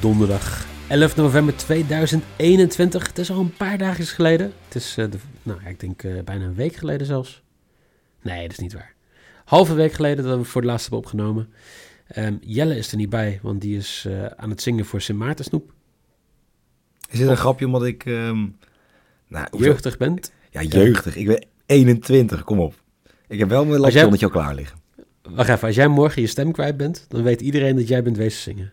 Donderdag 11 november 2021. Het is al een paar dagen geleden. Het is, eh, de, nou, ik denk eh, bijna een week geleden zelfs. Nee, dat is niet waar. Halve week geleden dat we voor het laatst hebben opgenomen. Ehm, Jelle is er niet bij, want die is eh, aan het zingen voor Sint Maarten Snoep. Is dit een grapje omdat ik... ehm nou, Jeugdig bent. Ja, jeugdig. Ik ben 21, kom op. Ik heb wel mijn Als jij- laptop al klaar liggen. Wacht even, als jij morgen je stem kwijt bent, dan weet iedereen dat jij bent wezen zingen.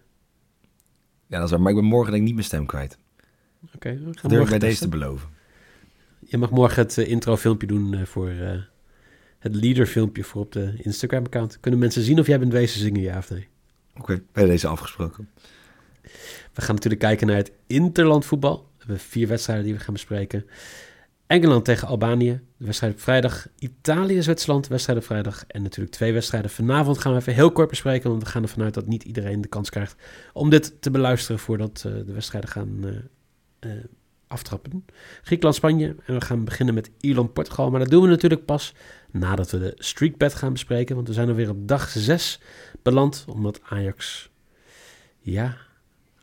Ja, dat is waar. Maar ik ben morgen denk ik niet mijn stem kwijt. Oké, we gaan durf ik morgen bij deze te beloven. Je mag morgen het eh, intro-filmpje doen eh, voor eh, het leader-filmpje voor op de Instagram-account. Kunnen mensen zien of jij bent wezen zingen, ja of nee? Oké, bij deze afgesproken. We gaan natuurlijk kijken naar het interlandvoetbal. We hebben vier wedstrijden die we gaan bespreken. Engeland tegen Albanië. De wedstrijd op vrijdag. Italië, Zwitserland. Wedstrijd op vrijdag. En natuurlijk twee wedstrijden. Vanavond gaan we even heel kort bespreken. Want we gaan ervan uit dat niet iedereen de kans krijgt om dit te beluisteren voordat eh, de wedstrijden gaan eh, eh, aftrappen. Griekenland, Spanje. En we gaan beginnen met Ierland, Portugal. Maar dat doen we natuurlijk pas nadat we de streakbet gaan bespreken. Want we zijn alweer op dag 6 beland. Omdat Ajax... Ja,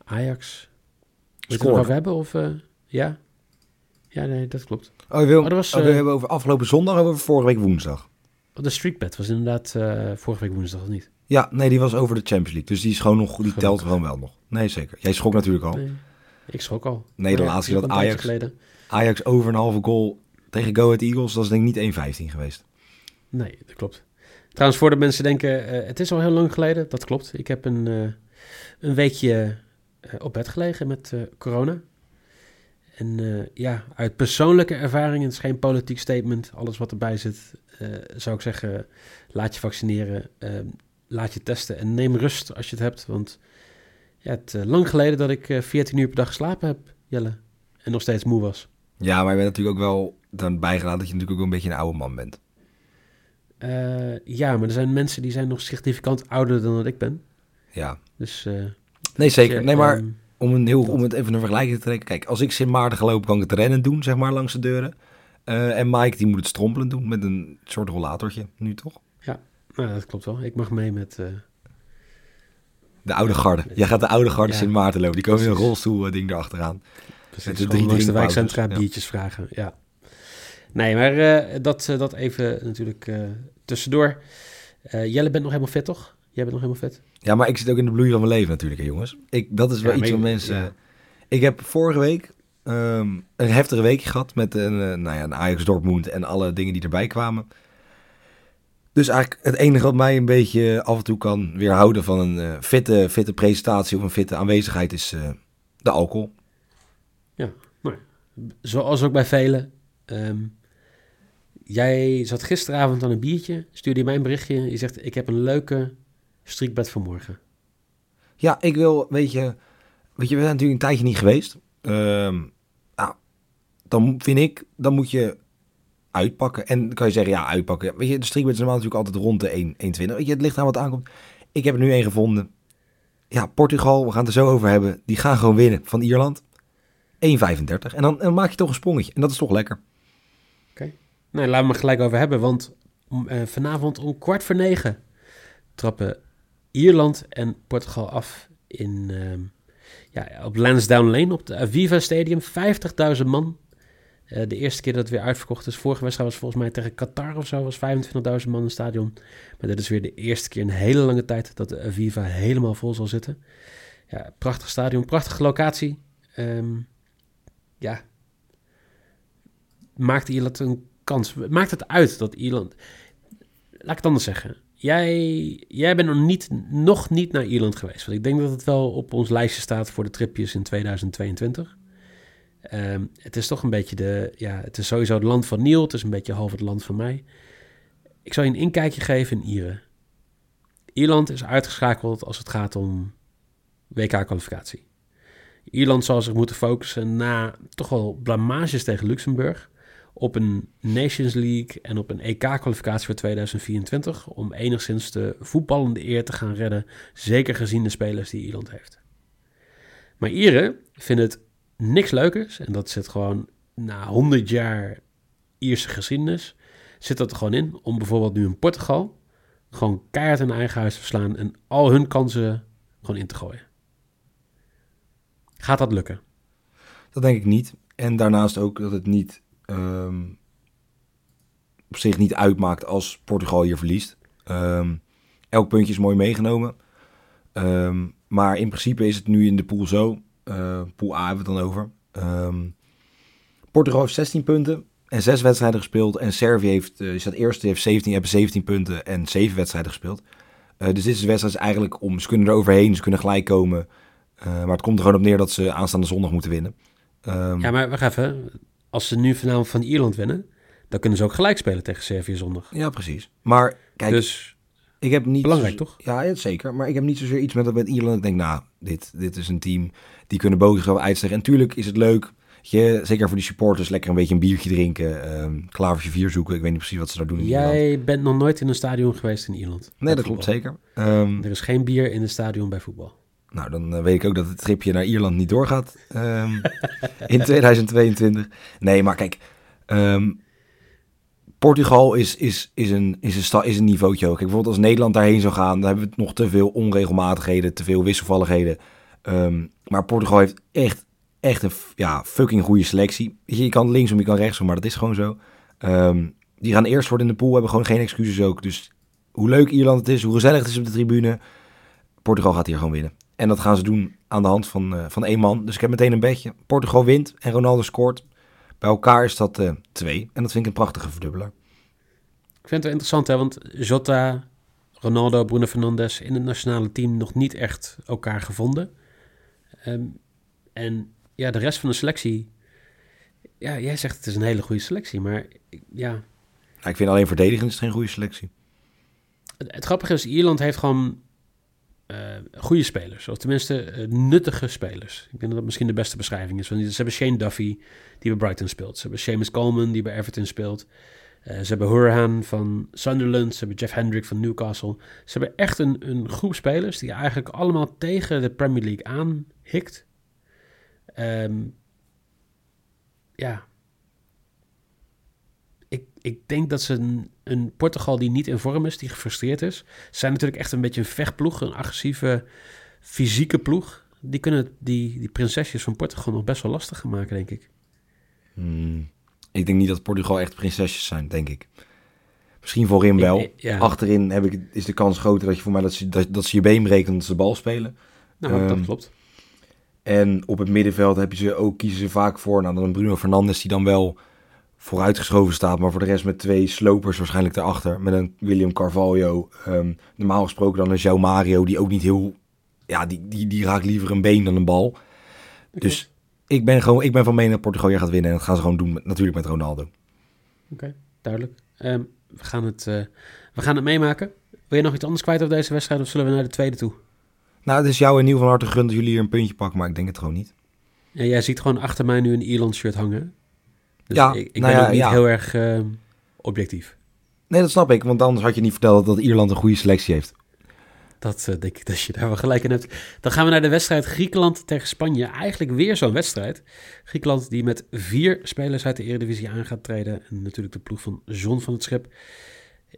Ajax. Wil je het nog over hebben? Of, ja? Ja, nee, dat klopt. Oh, je wil, Oh, was, oh, we eh, hebben over afgelopen zondag of over vorige week woensdag? Oh, De streakbet was inderdaad eh, vorige week woensdag of niet? Ja, nee, die was over de Champions League. Dus die is gewoon nog, die Gelukkig. telt gewoon wel nog. Nee, zeker. Jij schrok natuurlijk al. Nee, ik schrok al. Nee, de ja, laatste keer dat Ajax- Geleden. Ajax over een halve goal tegen Go Ahead Eagles, dat is denk ik niet 1-15 geweest. Nee, dat klopt. Trouwens, voor de mensen denken, eh, het is al heel lang geleden. Dat klopt. Ik heb een, een weekje op bed gelegen met corona. En eh, ja, uit persoonlijke ervaring, het is geen politiek statement, alles wat erbij zit, eh, zou ik zeggen, laat je vaccineren, eh, laat je testen en neem rust als je het hebt. Want ja, het is lang geleden dat ik eh 14 uur per dag geslapen heb, Jelle, en nog steeds moe was. Ja, maar je bent natuurlijk ook wel dan bijgelaten dat je natuurlijk ook een beetje een oude man bent. Ja, maar er zijn mensen die zijn nog significant ouder dan dat ik ben. Ja. Dus, Nee, zeker. ja, Nee, maar ehm, om, een heel, om het even een vergelijking te trekken. Kijk, als ik Sint Maarten gelopen kan ik het rennen doen, zeg maar, langs de deuren. Eh, en Mike, die moet het strompelen doen met een soort rollatortje, nu toch? nou, dat klopt wel. Ik mag mee met... eh, De oude garde. Jij gaat de oude garde Ja. Sint Maarten lopen. Die komen in een rolstoel ding erachteraan. precies, Met de drie langs de wijkcentra ja. biertjes vragen. Ja. Nee, maar eh, dat, dat even natuurlijk tussendoor. Jelle bent nog helemaal fit, toch? Jij bent nog helemaal fit? Ja, maar ik zit ook in de bloei van mijn leven natuurlijk, hè, jongens. Ik, dat is wel Ja, iets maar je- mensen... ja. Ik heb vorige week ehm, een heftige week gehad met een, eh, nou ja, een Ajax Dortmund en alle dingen die erbij kwamen. Dus eigenlijk het enige wat mij een beetje af en toe kan weerhouden van een eh, fitte, fitte presentatie of een fitte aanwezigheid is eh, de alcohol. Zoals ook bij velen. Ehm, jij zat gisteravond aan een biertje, stuurde je mij een berichtje. Je zegt, ik heb een leuke streakbed voor morgen. Ja, ik wil, weet je, weet je, we zijn natuurlijk een tijdje niet geweest. Ehm, nou, dan vind ik, dan moet je uitpakken. En dan kan je zeggen, ja, uitpakken. Weet je, de streakbed is normaal natuurlijk altijd rond de 1, 1,20. Weet je, het ligt aan wat aankomt. Ik heb er nu één gevonden. Ja, Portugal, we gaan het er zo over hebben. Die gaan gewoon winnen van Ierland. 1,35. En dan, en dan maak je toch een sprongetje. En dat is toch lekker. Nou, laten we het gelijk over hebben, want om, eh, vanavond om kwart voor negen trappen Ierland en Portugal af in, ehm, ja, op Lansdowne Lane, op de Aviva Stadium. 50.000 man. Eh, de eerste keer dat het weer uitverkocht is. Vorige wedstrijd was volgens mij tegen Qatar of zo, was 25.000 man in het stadion. Maar dit is weer de eerste keer in een hele lange tijd dat de Aviva helemaal vol zal zitten. Ja, prachtig stadion, prachtige locatie. Ehm, ja, maakt Ierland een kans? Maakt het uit dat Ierland... Laat ik het anders zeggen. Jij, jij bent nog niet, nog niet naar Ierland geweest. Want ik denk dat het wel op ons lijstje staat voor de tripjes in 2022. Ehm, het is toch een beetje de... Ja, het is sowieso het land van Neil. Het is een beetje half het land van mij. Ik zal je een inkijkje geven in Ieren. Ierland is uitgeschakeld als het gaat om WK-kwalificatie. Ierland zal zich moeten focussen na toch wel blamages tegen Luxemburg op een Nations League en op een EK-kwalificatie voor 2024 om enigszins de voetballende eer te gaan redden, zeker gezien de spelers die Ierland heeft. Maar Ieren vinden het niks leukers en dat zit gewoon na 100 jaar Ierse geschiedenis zit dat er gewoon in om bijvoorbeeld nu in Portugal gewoon keihard in eigen huis te verslaan en al hun kansen gewoon in te gooien. Gaat dat lukken? Dat denk ik niet. En daarnaast ook dat het niet ehm, op zich niet uitmaakt als Portugal hier verliest. Ehm, elk puntje is mooi meegenomen. Ehm, maar in principe is het nu in de pool zo. Uh, pool A hebben we het dan over. Portugal heeft 16 punten en 6 wedstrijden gespeeld. En Servië heeft, uh, is dat eerste, heeft 17, hebben 17 punten en 7 wedstrijden gespeeld. Uh, dus dit is wedstrijd eigenlijk om, ze kunnen er overheen, ze kunnen gelijk komen. Maar het komt er gewoon op neer dat ze aanstaande zondag moeten winnen. Ja, maar wacht even. Als ze nu vanavond van Ierland winnen, dan kunnen ze ook gelijk spelen tegen Servië zondag. Ja, precies. Maar kijk, dus ik heb niet belangrijk toch? Ja, zeker. Maar ik heb niet zozeer iets met, met Ierland. Ik denk, nou, dit, dit is een team die kunnen bovenschap uitsteken. En tuurlijk is het leuk. Je, zeker voor die supporters, lekker een beetje een biertje drinken. Um, klavertje vier zoeken. Ik weet niet precies wat ze daar doen in Jij Ierland. bent nog nooit in een stadion geweest in Ierland. Nee, dat klopt zeker. Um, er is geen bier in een stadion bij voetbal. Nou, dan uh, weet ik ook dat het tripje naar Ierland niet doorgaat um, in 2022. Nee, maar kijk, um, Portugal is, is, is, een, is, een is een niveautje hoog. Kijk, bijvoorbeeld als Nederland daarheen zou gaan, dan hebben we nog te veel onregelmatigheden, te veel wisselvalligheden. Um, maar Portugal heeft echt, echt een ja, fucking goede selectie. Je, je kan linksom, je kan rechtsom, maar dat is gewoon zo. die gaan eerst worden in de pool, hebben gewoon geen excuses ook. Dus hoe leuk Ierland het is, hoe gezellig het is op de tribune, Portugal gaat hier gewoon winnen. En dat gaan ze doen aan de hand van, uh, van één man. Dus ik heb meteen een bedje. Portugal wint en Ronaldo scoort. Bij elkaar is dat uh, twee. En dat vind ik een prachtige verdubbelaar. Ik vind het wel interessant, hè? want Jota, Ronaldo, Bruno Fernandes in het nationale team nog niet echt elkaar gevonden. Um, en ja, de rest van de selectie. Ja, jij zegt het is een hele goede selectie, maar ja. Nou, ik vind alleen verdedigend is het geen goede selectie. Het, het grappige is, Ierland heeft gewoon goede spelers. Of tenminste uh, nuttige spelers. Ik denk dat dat misschien de beste beschrijving is. Want ze hebben Shane Duffy, die bij Brighton speelt. Ze hebben Seamus Coleman, die bij Everton speelt. Uh, ze hebben Hurahan van Sunderland. Ze hebben Jeff Hendrick van Newcastle. Ze hebben echt een, een groep spelers die eigenlijk allemaal tegen de Premier League aanhikt. Um, ja. Ik, ik denk dat ze een, Portugal die niet in vorm is, die gefrustreerd is. Ze zijn natuurlijk echt een beetje een vechtploeg, een agressieve fysieke ploeg. Die kunnen die, die prinsesjes van Portugal nog best wel lastig gaan maken, denk ik. Hmm. Ik denk niet dat Portugal echt prinsesjes zijn, denk ik. Misschien voorin wel. Ik, ja. Achterin heb ik, is de kans groter dat je voor mij dat ze, dat, dat ze je been breken ze de bal spelen. Nou, um, dat klopt. En op het middenveld heb je ze ook, kiezen ze vaak voor. Nou, dan een Bruno Fernandes die dan wel vooruitgeschoven staat. Maar voor de rest met twee slopers waarschijnlijk daarachter. Met een William Carvalho. Um, normaal gesproken dan een João Mario. Die ook niet heel... Ja, die, die, die raakt liever een been dan een bal. Okay. Dus ik ben, gewoon, ik ben van mening dat Portugal gaat winnen. En dat gaan ze gewoon doen met, natuurlijk met Ronaldo. Oké, okay, duidelijk. Um, we, gaan het, uh, we gaan het meemaken. Wil je nog iets anders kwijt over deze wedstrijd? Of zullen we naar de tweede toe? Nou, het is jou en Nieuw van harte gegund dat jullie hier een puntje pakken. Maar ik denk het gewoon niet. Ja, jij ziet gewoon achter mij nu een Ierland shirt hangen. Dus ja, ik, ik nou ben ja, ook niet ja. heel erg uh, objectief. Nee, dat snap ik. Want anders had je niet verteld dat Ierland een goede selectie heeft. Dat uh, denk ik dat je daar wel gelijk in hebt. Dan gaan we naar de wedstrijd Griekenland tegen Spanje. Eigenlijk weer zo'n wedstrijd. Griekenland die met vier spelers uit de Eredivisie aan gaat treden. En natuurlijk de ploeg van John van het Schip.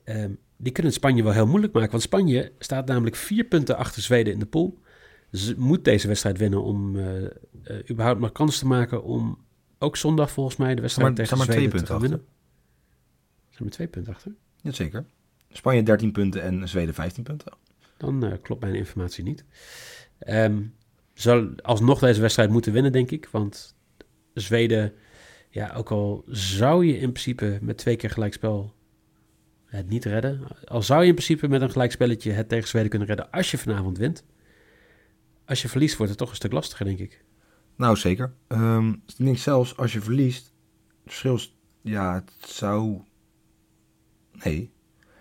Um, die kunnen het Spanje wel heel moeilijk maken. Want Spanje staat namelijk vier punten achter Zweden in de pool. Ze moet deze wedstrijd winnen om uh, uh, überhaupt nog kans te maken om ook zondag volgens mij de wedstrijd maar, tegen maar Zweden twee te gaan winnen. Zijn we twee punten achter? Jazeker. Spanje 13 punten en Zweden 15 punten. Dan uh, klopt mijn informatie niet. Um, zal alsnog deze wedstrijd moeten winnen, denk ik. Want Zweden, ja, ook al zou je in principe met twee keer gelijkspel het niet redden. Al zou je in principe met een gelijkspelletje het tegen Zweden kunnen redden als je vanavond wint. Als je verliest wordt het toch een stuk lastiger, denk ik. Nou, zeker. Ehm, ik denk zelfs als je verliest, het verschil is, ja, het zou... Nee.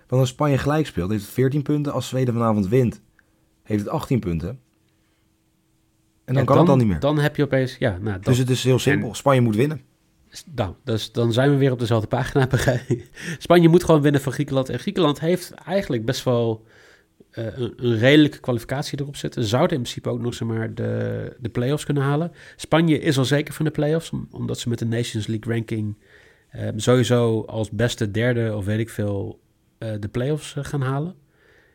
Want als Spanje gelijk speelt, heeft het 14 punten. Als Zweden vanavond wint, heeft het 18 punten. En dan kan het dan niet meer. Dan heb je opeens, ja, nou, dan, dus het is heel simpel. Spanje moet winnen. nou, dus dan zijn we weer op dezelfde pagina. Spanje moet gewoon winnen van Griekenland. En Griekenland heeft eigenlijk best wel een, een redelijke kwalificatie erop zitten. Zouden in principe ook nog zeg maar, de, de play-offs kunnen halen. Spanje is al zeker van de play-offs, om- omdat ze met de Nations League ranking eh, sowieso als beste derde of weet ik veel eh, de play-offs eh, gaan halen.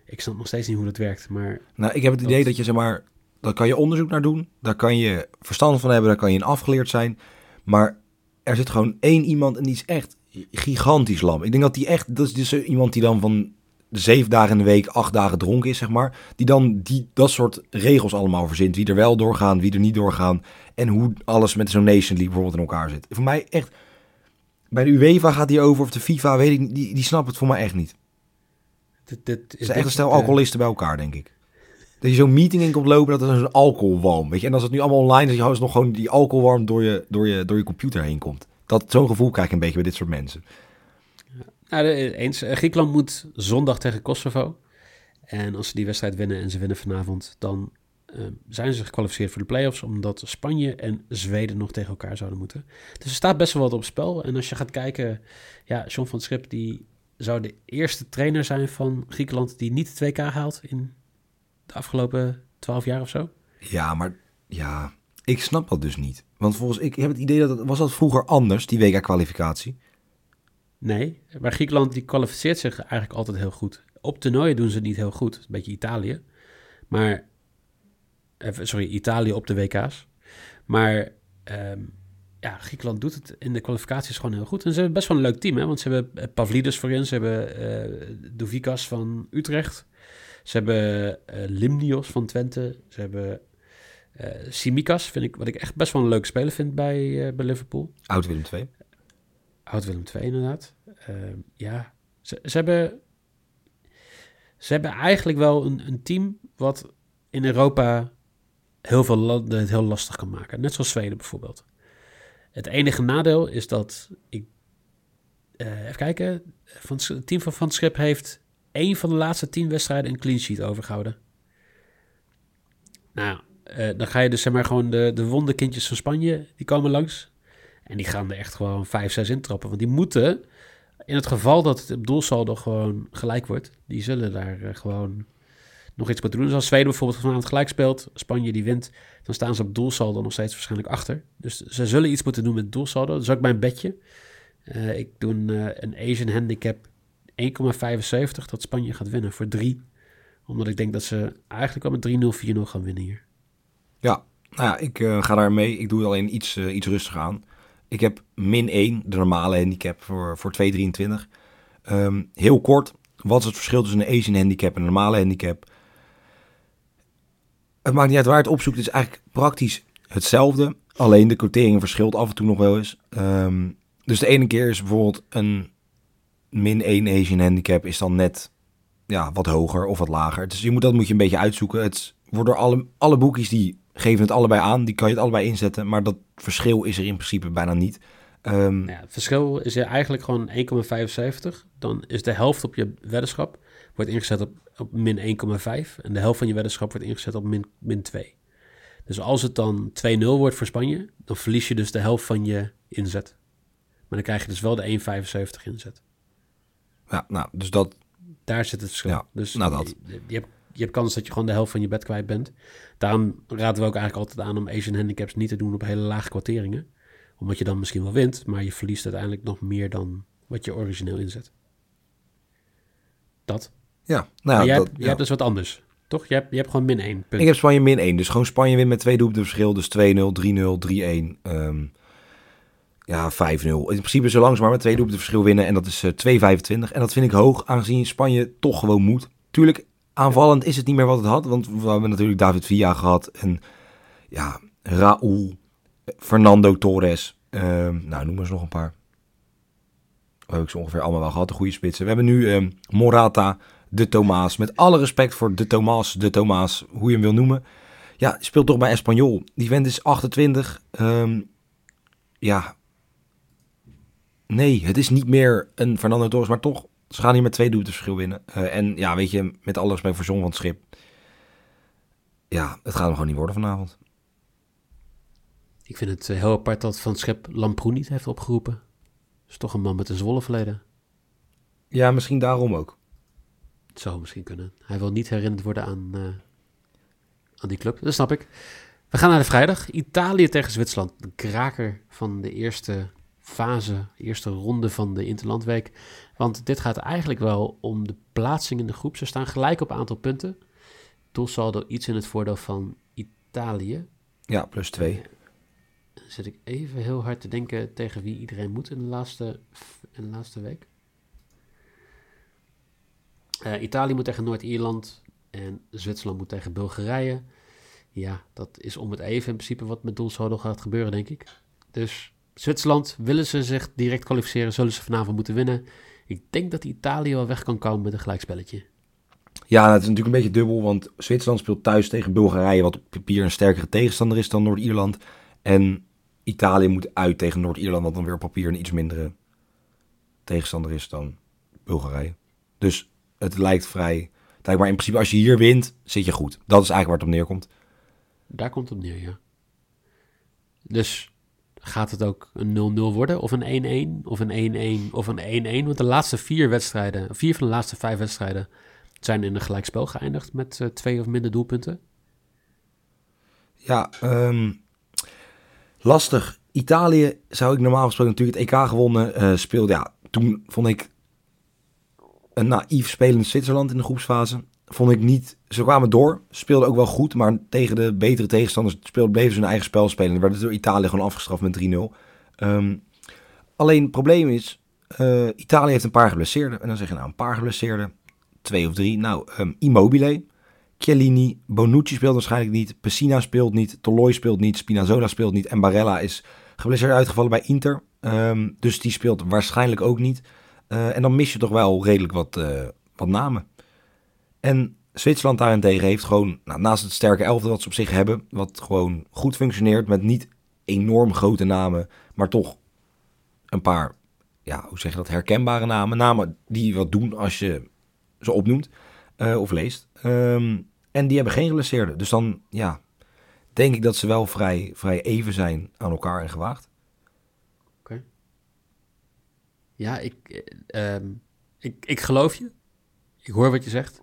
Ik snap nog steeds niet hoe dat werkt, maar Nou, ik heb het idee Dat- je, zeg maar, daar kan je onderzoek naar doen. Daar kan je verstand van hebben, daar kan je in afgeleerd zijn. Maar er zit gewoon één iemand en die is echt gigantisch lam. Ik denk dat die echt, dat is dus iemand die dan van zeven dagen in de week, acht dagen dronken is, zeg maar. Die dan die, dat soort regels allemaal verzint. Wie er wel doorgaan, wie er niet doorgaan. En hoe alles met zo'n Nation League bijvoorbeeld in elkaar zit. Voor mij echt, bij de UEFA gaat die over, of de FIFA, weet ik niet. Die, die snapt het voor mij echt niet. Het is is echt een stel alcoholisten bij elkaar, denk ik. Dat je zo'n meeting in komt lopen, dat er zo'n alcoholwalm, weet je. En als het nu allemaal online is, dat je nog gewoon die alcoholwarm door je, door je, door je computer heen komt. Dat, zo'n gevoel krijg ik een beetje bij dit soort mensen. Nou, de- eens. Eh, Griekenland moet zondag tegen Kosovo. En als ze die wedstrijd winnen en ze winnen vanavond, dan eh, zijn ze gekwalificeerd voor de play-offs, omdat Spanje en Zweden nog tegen elkaar zouden moeten. Dus er staat best wel wat op spel. En als je gaat kijken, ja, John van Schip, die zou de eerste trainer zijn van Griekenland die niet het WK haalt in de afgelopen twaalf jaar of zo. Ja, maar ja, ik snap dat dus niet. Want volgens ik heb het idee dat het, was dat vroeger anders, die WK-kwalificatie. Nee, maar Griekenland die kwalificeert zich eigenlijk altijd heel goed. Op toernooien doen ze het niet heel goed, een beetje Italië. Maar, eh, sorry, Italië op de WK's. Maar ehm, ja, Griekenland doet het in de kwalificaties gewoon heel goed. En ze hebben best wel een leuk team, hè? want ze hebben eh, Pavlidis voorin, ze hebben uh, Dovikas van Utrecht. Ze hebben Limnios van Twente. Ze hebben uh, Simikas, vind ik, wat ik echt best wel een leuk speler vind bij, bij Liverpool. Oud Willem 2. Houdt Willem II inderdaad. Ehm, ja, ze, ze, hebben, ze hebben eigenlijk wel een, een team wat in Europa heel veel landen het heel lastig kan maken. Net zoals Zweden bijvoorbeeld. Het enige nadeel is dat ik. Eh, even kijken. Van, het team van Van Schip heeft één van de laatste tien wedstrijden een clean sheet overgehouden. Nou, eh, dan ga je dus zeg maar gewoon de, de wonderkindjes van Spanje. Die komen langs. En die gaan er echt gewoon 5, 6 intrappen. Want die moeten, in het geval dat het doelsaldo gewoon gelijk wordt, die zullen daar eh, gewoon nog iets moeten doen. Dus als Zweden bijvoorbeeld vanavond gelijk speelt, Spanje die wint, dan staan ze op doelsaldo nog steeds waarschijnlijk achter. Dus ze zullen iets moeten doen met doelsaldo. Dat is ook mijn bedje. Eh, ik doe een, een Asian handicap 1,75 dat Spanje gaat winnen voor 3. Omdat ik denk dat ze eigenlijk wel met 3-0, 4-0 gaan winnen hier. Ja, nou ja, ik ga daar mee. Ik doe het alleen iets, iets rustiger aan. Ik heb min 1, de normale handicap voor, voor 2,23. Ehm, heel kort, wat is het verschil tussen een Asian handicap en een normale handicap? Het maakt niet uit waar het opzoekt. Het is eigenlijk praktisch hetzelfde. Alleen de quotering verschilt af en toe nog wel eens. Ehm, dus de ene keer is bijvoorbeeld een min 1 Asian handicap is dan net ja, wat hoger of wat lager. Dus je moet, dat moet je een beetje uitzoeken. Het wordt door alle, alle boekjes die geven het allebei aan. Die kan je het allebei inzetten. Maar dat verschil is er in principe bijna niet. Ehm, ja, het verschil is er eigenlijk gewoon 1,75. Dan is de helft op je weddenschap wordt ingezet op, op min 1,5. En de helft van je weddenschap wordt ingezet op min, min 2. Dus als het dan 2-0 wordt voor Spanje, dan verlies je dus de helft van je inzet. Maar dan krijg je dus wel de 1,75 inzet. ja, nou, dus dat. Daar zit het verschil. Ja, dus nou dat. Je, je, hebt, je hebt kans dat je gewoon de helft van je bed kwijt bent. Daarom raden we ook eigenlijk altijd aan om Asian handicaps niet te doen op hele lage kwarteringen. Omdat je dan misschien wel wint, maar je verliest uiteindelijk nog meer dan wat je origineel inzet. Dat. Ja, nou maar jij, dat, hebt, jij hebt dus wat anders. Toch? Je hebt, je hebt gewoon min 1 punt. Ik heb Spanje min 1. Dus gewoon Spanje wint met twee doelpunten verschil. Dus 2-0, 3-0, 3-1. ehm, ja, 5-0. In principe zo langs maar met twee doelpunten verschil winnen. En dat is eh 2,25. En dat vind ik hoog, aangezien Spanje toch gewoon moet. Tuurlijk, aanvallend is het niet meer wat het had. Want we hebben natuurlijk David Villa gehad. En ja, Raúl, Fernando Torres. ehm, nou, noem eens nog een paar. We hebben ze ongeveer allemaal wel gehad, de goede spitsen. We hebben nu ehm, Morata, de Thomas. Met alle respect voor de Thomas, de Thomas, hoe je hem wil noemen. Ja, speelt toch bij Espanyol. Die vent is 28. Ehm, ja. Nee, het is niet meer een Fernando Torres, maar toch. Ze gaan hier met twee doelpunten verschil winnen. Eh, en ja, weet je, met alle respect voor Zon van het Schip. Ja, het gaat hem gewoon niet worden vanavond. Ik vind het eh, heel apart dat Van Schep Lamproen niet heeft opgeroepen. Dat is toch een man met een zwolle verleden. Ja, misschien daarom ook. Het zou misschien kunnen. Hij wil niet herinnerd worden aan, uh, aan die club. Dat snap ik. We gaan naar de vrijdag. Italië tegen Zwitserland. De kraker van de eerste fase, eerste ronde van de Interlandweek. Want dit gaat eigenlijk wel om de plaatsing in de groep. Ze staan gelijk op aantal punten. Doelsaldo iets in het voordeel van Italië. Ja, plus twee. Dan zit ik even heel hard te denken tegen wie iedereen moet in de laatste, in de laatste week. Uh, Italië moet tegen Noord-Ierland en Zwitserland moet tegen Bulgarije. Ja, dat is om het even in principe wat met doelsaldo gaat gebeuren, denk ik. Dus Zwitserland, willen ze zich direct kwalificeren, zullen ze vanavond moeten winnen. Ik denk dat Italië wel weg kan komen met een gelijkspelletje. Ja, het is natuurlijk een beetje dubbel, want Zwitserland speelt thuis tegen Bulgarije, wat op papier een sterkere tegenstander is dan Noord-Ierland. En Italië moet uit tegen Noord-Ierland, wat dan weer op papier een iets mindere tegenstander is dan Bulgarije. Dus het lijkt vrij. Maar in principe, als je hier wint, zit je goed. Dat is eigenlijk waar het op neerkomt. Daar komt het op neer, ja. Dus gaat het ook een 0-0 worden? Of een 1-1? Of een 1-1? Of een 1-1? Want de laatste vier wedstrijden, vier van de laatste vijf wedstrijden, zijn in een gelijkspel geëindigd met uh, twee of minder doelpunten. Ja, um, lastig. Italië zou ik normaal gesproken natuurlijk het EK gewonnen uh, speelde. Ja, toen vond ik een naïef spelend Zwitserland in de groepsfase. Vond ik niet. Ze kwamen door, speelden ook wel goed, maar tegen de betere tegenstanders speelden, bleven ze hun eigen spel spelen. En werden door Italië gewoon afgestraft met 3-0. Um, alleen het probleem is, uh, Italië heeft een paar geblesseerden. En dan zeg je nou, een paar geblesseerden, twee of drie. Nou, um, Immobile, Chiellini, Bonucci speelt waarschijnlijk niet, Pessina speelt niet, Toloi speelt niet, Spinazzola speelt niet en Barella is geblesseerd uitgevallen bij Inter. Um, dus die speelt waarschijnlijk ook niet. Uh, en dan mis je toch wel redelijk wat, uh, wat namen. En Zwitserland daarentegen heeft gewoon, nou, naast het sterke elfde dat ze op zich hebben, wat gewoon goed functioneert met niet enorm grote namen, maar toch een paar, ja, hoe zeg je dat, herkenbare namen. Namen die wat doen als je ze opnoemt uh, of leest. Um, en die hebben geen geblesseerden. Dus dan, ja, denk ik dat ze wel vrij, vrij even zijn aan elkaar en gewaagd. Oké. Ja, ik, um, ik, ik geloof je. Ik hoor wat je zegt.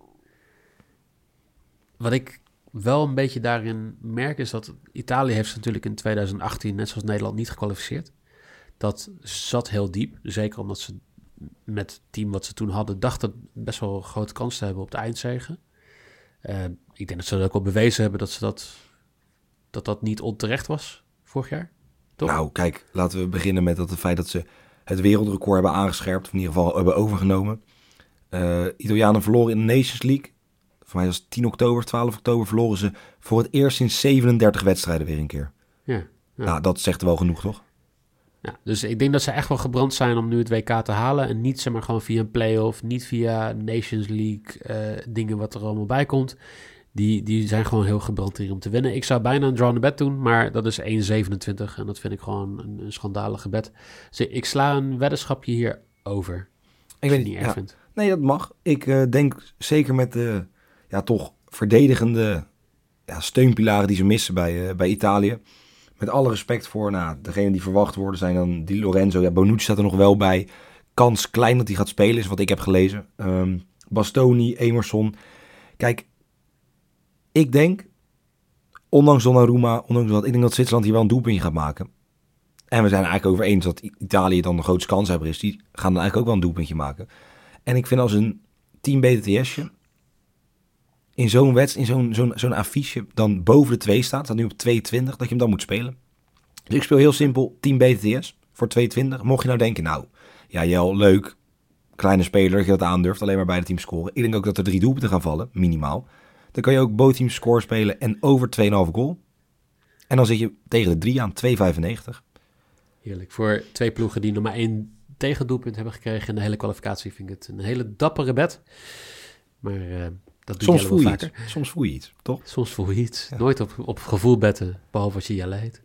Wat ik wel een beetje daarin merk is dat Italië heeft natuurlijk in 2018, net zoals Nederland, niet gekwalificeerd. Dat zat heel diep. Zeker omdat ze met het team wat ze toen hadden, dachten best wel grote kans te hebben op de eindzegen. Uh, ik denk dat ze dat ook al bewezen hebben dat ze dat, dat, dat niet onterecht was vorig jaar. Toch? Nou, kijk, laten we beginnen met dat het feit dat ze het wereldrecord hebben aangescherpt, of in ieder geval hebben overgenomen. Uh, Italianen verloren in de Nations League. Voor mij was 10 oktober, 12 oktober verloren ze voor het eerst sinds 37 wedstrijden weer een keer. Ja, ja. Nou, dat zegt wel genoeg, toch? Ja, dus ik denk dat ze echt wel gebrand zijn om nu het WK te halen. En niet zeg maar gewoon via een play-off, niet via Nations League, uh, dingen wat er allemaal bij komt. Die, die zijn gewoon heel gebrand hier om te winnen. Ik zou bijna een draw bet doen, maar dat is 1,27 en dat vind ik gewoon een, een schandalige bet. Dus ik sla een weddenschapje hier over. Ik weet niet, niet erg ja. vind. Nee, dat mag. Ik uh, denk zeker met de ja, toch verdedigende ja, steunpilaren die ze missen bij, uh, bij Italië. Met alle respect voor nou, degene die verwacht worden zijn dan Di Lorenzo. Ja, Bonucci staat er nog wel bij. Kans klein dat hij gaat spelen is wat ik heb gelezen. Um, Bastoni, Emerson. Kijk, ik denk, ondanks Donnarumma, ondanks wat, ik denk dat Zwitserland hier wel een doelpuntje gaat maken. En we zijn eigenlijk over eens dat Italië dan de grootste kanshebber is. Die gaan dan eigenlijk ook wel een doelpuntje maken. En ik vind als een team BTTS'je in zo'n wedstrijd, in zo'n zo'n zo'n affiche dan boven de 2 staat, staat nu op 22, dat je hem dan moet spelen. Dus ik speel heel simpel team BTTS voor 22. Mocht je nou denken, nou, ja, Jel, leuk, kleine speler, dat je dat aandurft, alleen maar bij de team scoren. Ik denk ook dat er drie doelpunten gaan vallen, minimaal. Dan kan je ook both teams score spelen en over 2,5 goal. En dan zit je tegen de 3 aan, 2,95. Heerlijk. Voor twee ploegen die nog maar één tegendoelpunt hebben gekregen in de hele kwalificatie. Vind ik het een hele dappere bed. Maar uh, dat Soms voel je vaker. iets. Soms voel je iets, toch? Soms voel je iets. Nooit op, op gevoel betten, behalve als je Jelle heet.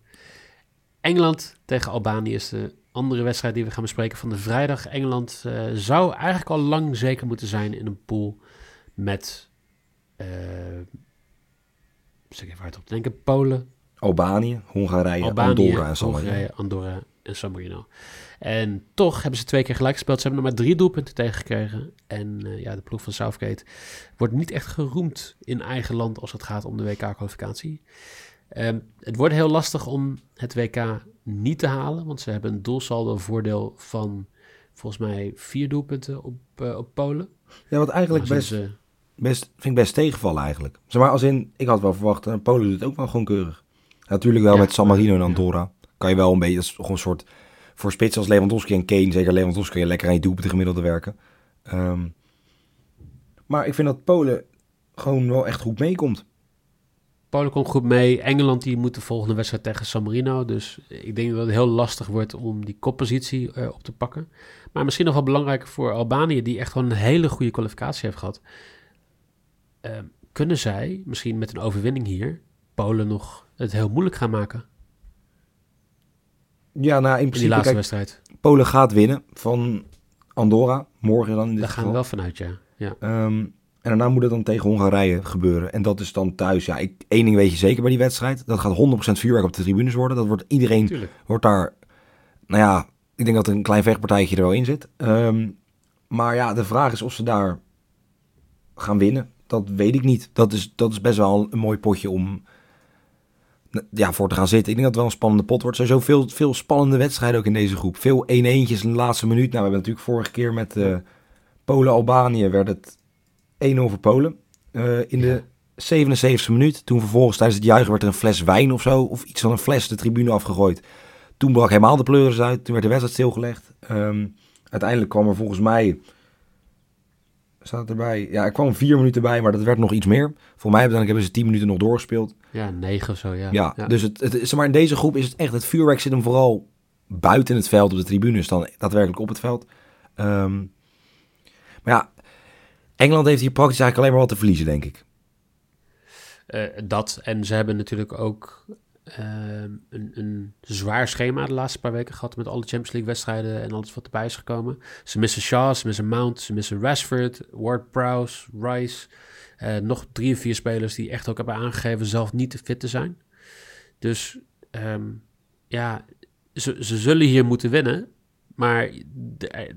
Engeland tegen Albanië is de andere wedstrijd die we gaan bespreken van de vrijdag. Engeland eh, zou eigenlijk al lang zeker moeten zijn in een pool met... eh zeg even hard op te denken. Polen, Albanië, Hongarije, Albanië, Andorra en. Hongarije, Andorra en San Marino. En toch hebben ze twee keer gelijk gespeeld. Ze hebben nog maar drie doelpunten tegengekregen. En eh, ja, de ploeg van Southgate wordt niet echt geroemd in eigen land als het gaat om de WK-kwalificatie. Ehm, het wordt heel lastig om het WK niet te halen, want ze hebben een doelsaldo voordeel van volgens mij vier doelpunten op, eh, op Polen. Ja, wat eigenlijk best, ze- best, vind ik best tegenvallen eigenlijk. Zeg maar, als in, ik had wel verwacht, eh, Polen doet het ook wel gewoon keurig. Natuurlijk wel Ja, met San Marino en ja. Kan je wel een beetje, dat gewoon een soort, voor spitsen als Lewandowski en Kane, zeker Lewandowski, kan je lekker aan je doelpunten gemiddelde werken. Ehm, maar ik vind dat Polen gewoon wel echt goed meekomt. Polen komt goed mee. Engeland die moet de volgende wedstrijd tegen San Marino. Dus ik denk dat het heel lastig wordt om die koppositie eh, op te pakken. Maar misschien nog wel belangrijker voor Albanië, die echt gewoon een hele goede kwalificatie heeft gehad. Eh, kunnen zij, misschien met een overwinning hier, Polen nog het heel moeilijk gaan maken Ja, nou in in die principe, laatste kijk, wedstrijd? Polen gaat winnen van Andorra, morgen dan in dit Daar gaan we wel vanuit, ja. ja. Ehm, en daarna moet het dan tegen Hongarije gebeuren. En dat is dan thuis. Ja, ik, één ding weet je zeker bij die wedstrijd. Dat gaat 100% vuurwerk op de tribunes worden. Dat wordt iedereen Tuurlijk. wordt daar. Nou ja, ik denk dat er een klein vechtpartijtje er wel in zit. Ehm, maar ja, de vraag is of ze daar gaan winnen. Dat weet ik niet. Dat is, dat is best wel een mooi potje om ja, voor te gaan zitten. Ik denk dat het wel een spannende pot wordt. Sowieso veel, veel spannende wedstrijden ook in deze groep. Veel 1-1'tjes in de laatste minuut. Nou, we hebben natuurlijk vorige keer met eh, Polen-Albanië werd het 1-0 voor Polen. Eh, in de 77e minuut. Toen vervolgens tijdens het juichen werd er een fles wijn of zo. Of iets van een fles de tribune afgegooid. Toen brak helemaal de pleuris uit. Toen werd de wedstrijd stilgelegd. Ehm, uiteindelijk kwam er volgens mij... Staat erbij? Ja, er kwam vier minuten bij, maar dat werd nog iets meer. Voor mij uiteindelijk hebben ze tien minuten nog doorgespeeld. Ja, negen of zo, ja. Ja, dus het, het, zeg maar in deze groep is het echt... Het vuurwerk zit hem vooral buiten het veld op de tribunes dan daadwerkelijk op het veld. Ehm, maar ja, Engeland heeft hier praktisch eigenlijk alleen maar wat te verliezen, denk ik. Eh, dat. En ze hebben natuurlijk ook ehm, een, een zwaar schema de laatste paar weken gehad met alle Champions League wedstrijden en alles wat erbij is gekomen. Ze missen Shaw, ze missen Mount, ze missen Rashford, Ward-Prowse, Rice. Eh, nog drie of vier spelers die echt ook hebben aangegeven zelf niet te fit te zijn. Dus ehm, ja, ze, ze zullen hier moeten winnen. Maar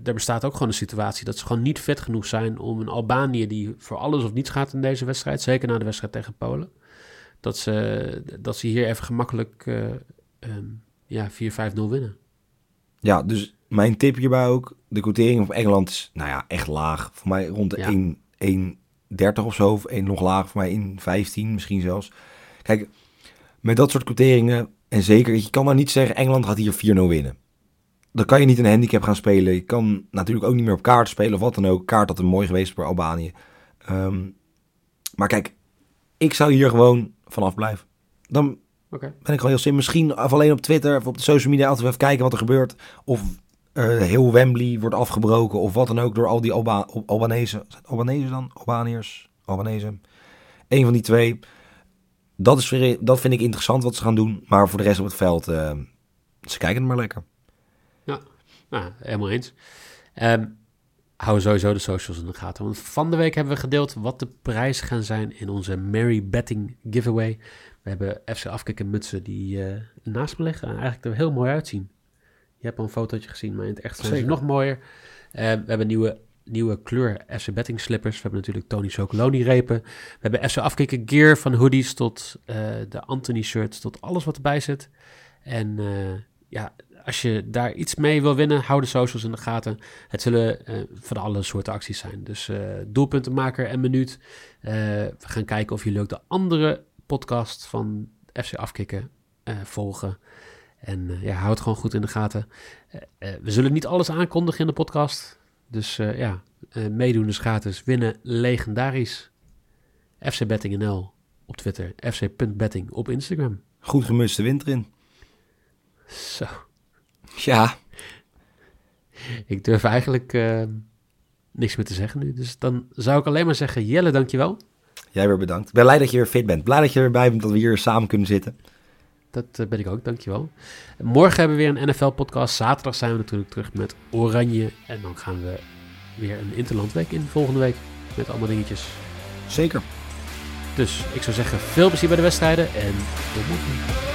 er bestaat ook gewoon een situatie dat ze gewoon niet fit genoeg zijn om een Albanië die voor alles of niets gaat in deze wedstrijd, zeker na de wedstrijd tegen Polen, dat ze, dat ze hier even gemakkelijk eh, ehm, ja, 4-5-0 winnen. Ja, dus mijn tip hierbij ook. De quotering op Engeland is, nou ja, echt laag. Voor mij rond de Ja. 1, 1,30 of zo. Of 1 nog laag, voor mij 1,15 misschien zelfs. Kijk, met dat soort quoteringen... En zeker, je kan nou niet zeggen... Engeland gaat hier 4-0 winnen. Dan kan je niet een handicap gaan spelen. Je kan natuurlijk ook niet meer op kaart spelen of wat dan ook. Kaart had een mooi geweest voor Albanië. Ehm, maar kijk, ik zou hier gewoon vanaf blijven. Dan Oké. ben ik gewoon heel simpel. Misschien of alleen op Twitter of op de social media altijd even kijken wat er gebeurt. Of eh, heel Wembley wordt afgebroken of wat dan ook door al die Alba Albanese. Albanese dan? Albaniërs? Albanese. Eén van die twee. Dat, is, weer- dat vind ik interessant wat ze gaan doen. Maar voor de rest op het veld, eh, ze kijken het maar lekker. Nou, helemaal eens. Ehm hou sowieso de socials in de gaten. Want van de week hebben we gedeeld wat de prijzen gaan zijn in onze Merry Betting Giveaway. We hebben FC Afkikken mutsen die eh naast me liggen en eigenlijk er heel mooi uitzien. Je hebt al een fotootje gezien, maar in het echt zijn ze nog mooier. Eh, we hebben nieuwe, nieuwe kleur FC Betting slippers. We hebben natuurlijk Tony Chocoloni repen. We hebben FC Afkikken gear van hoodies tot eh, de Anthony shirts tot alles wat erbij zit. En ja, als je daar iets mee wil winnen, hou de socials in de gaten. Het zullen eh, van alle soorten acties zijn. Dus eh, doelpuntenmaker en minuut. Eh, we gaan kijken of jullie ook de andere podcast van FC Afkikken volgen. En ja, houd het gewoon goed in de gaten. We zullen niet alles aankondigen in de podcast. Dus ja, meedoen is gratis. Winnen legendarisch. FC Betting NL op Twitter. FC.betting op Instagram. Goed gemutste winter in. Zo. Ja, ik durf eigenlijk uh, niks meer te zeggen nu. Dus dan zou ik alleen maar zeggen, Jelle, dankjewel. Jij weer bedankt. Ik ben blij dat je weer fit bent. Blij dat je erbij bent, dat we hier samen kunnen zitten. Dat uh, ben ik ook, dankjewel. Morgen hebben we weer een NFL-podcast. Zaterdag zijn we natuurlijk terug met Oranje. En dan gaan we weer een Interlandweek in volgende week. Met allemaal dingetjes. Zeker. Dus ik zou zeggen, veel plezier bij de wedstrijden en tot morgen.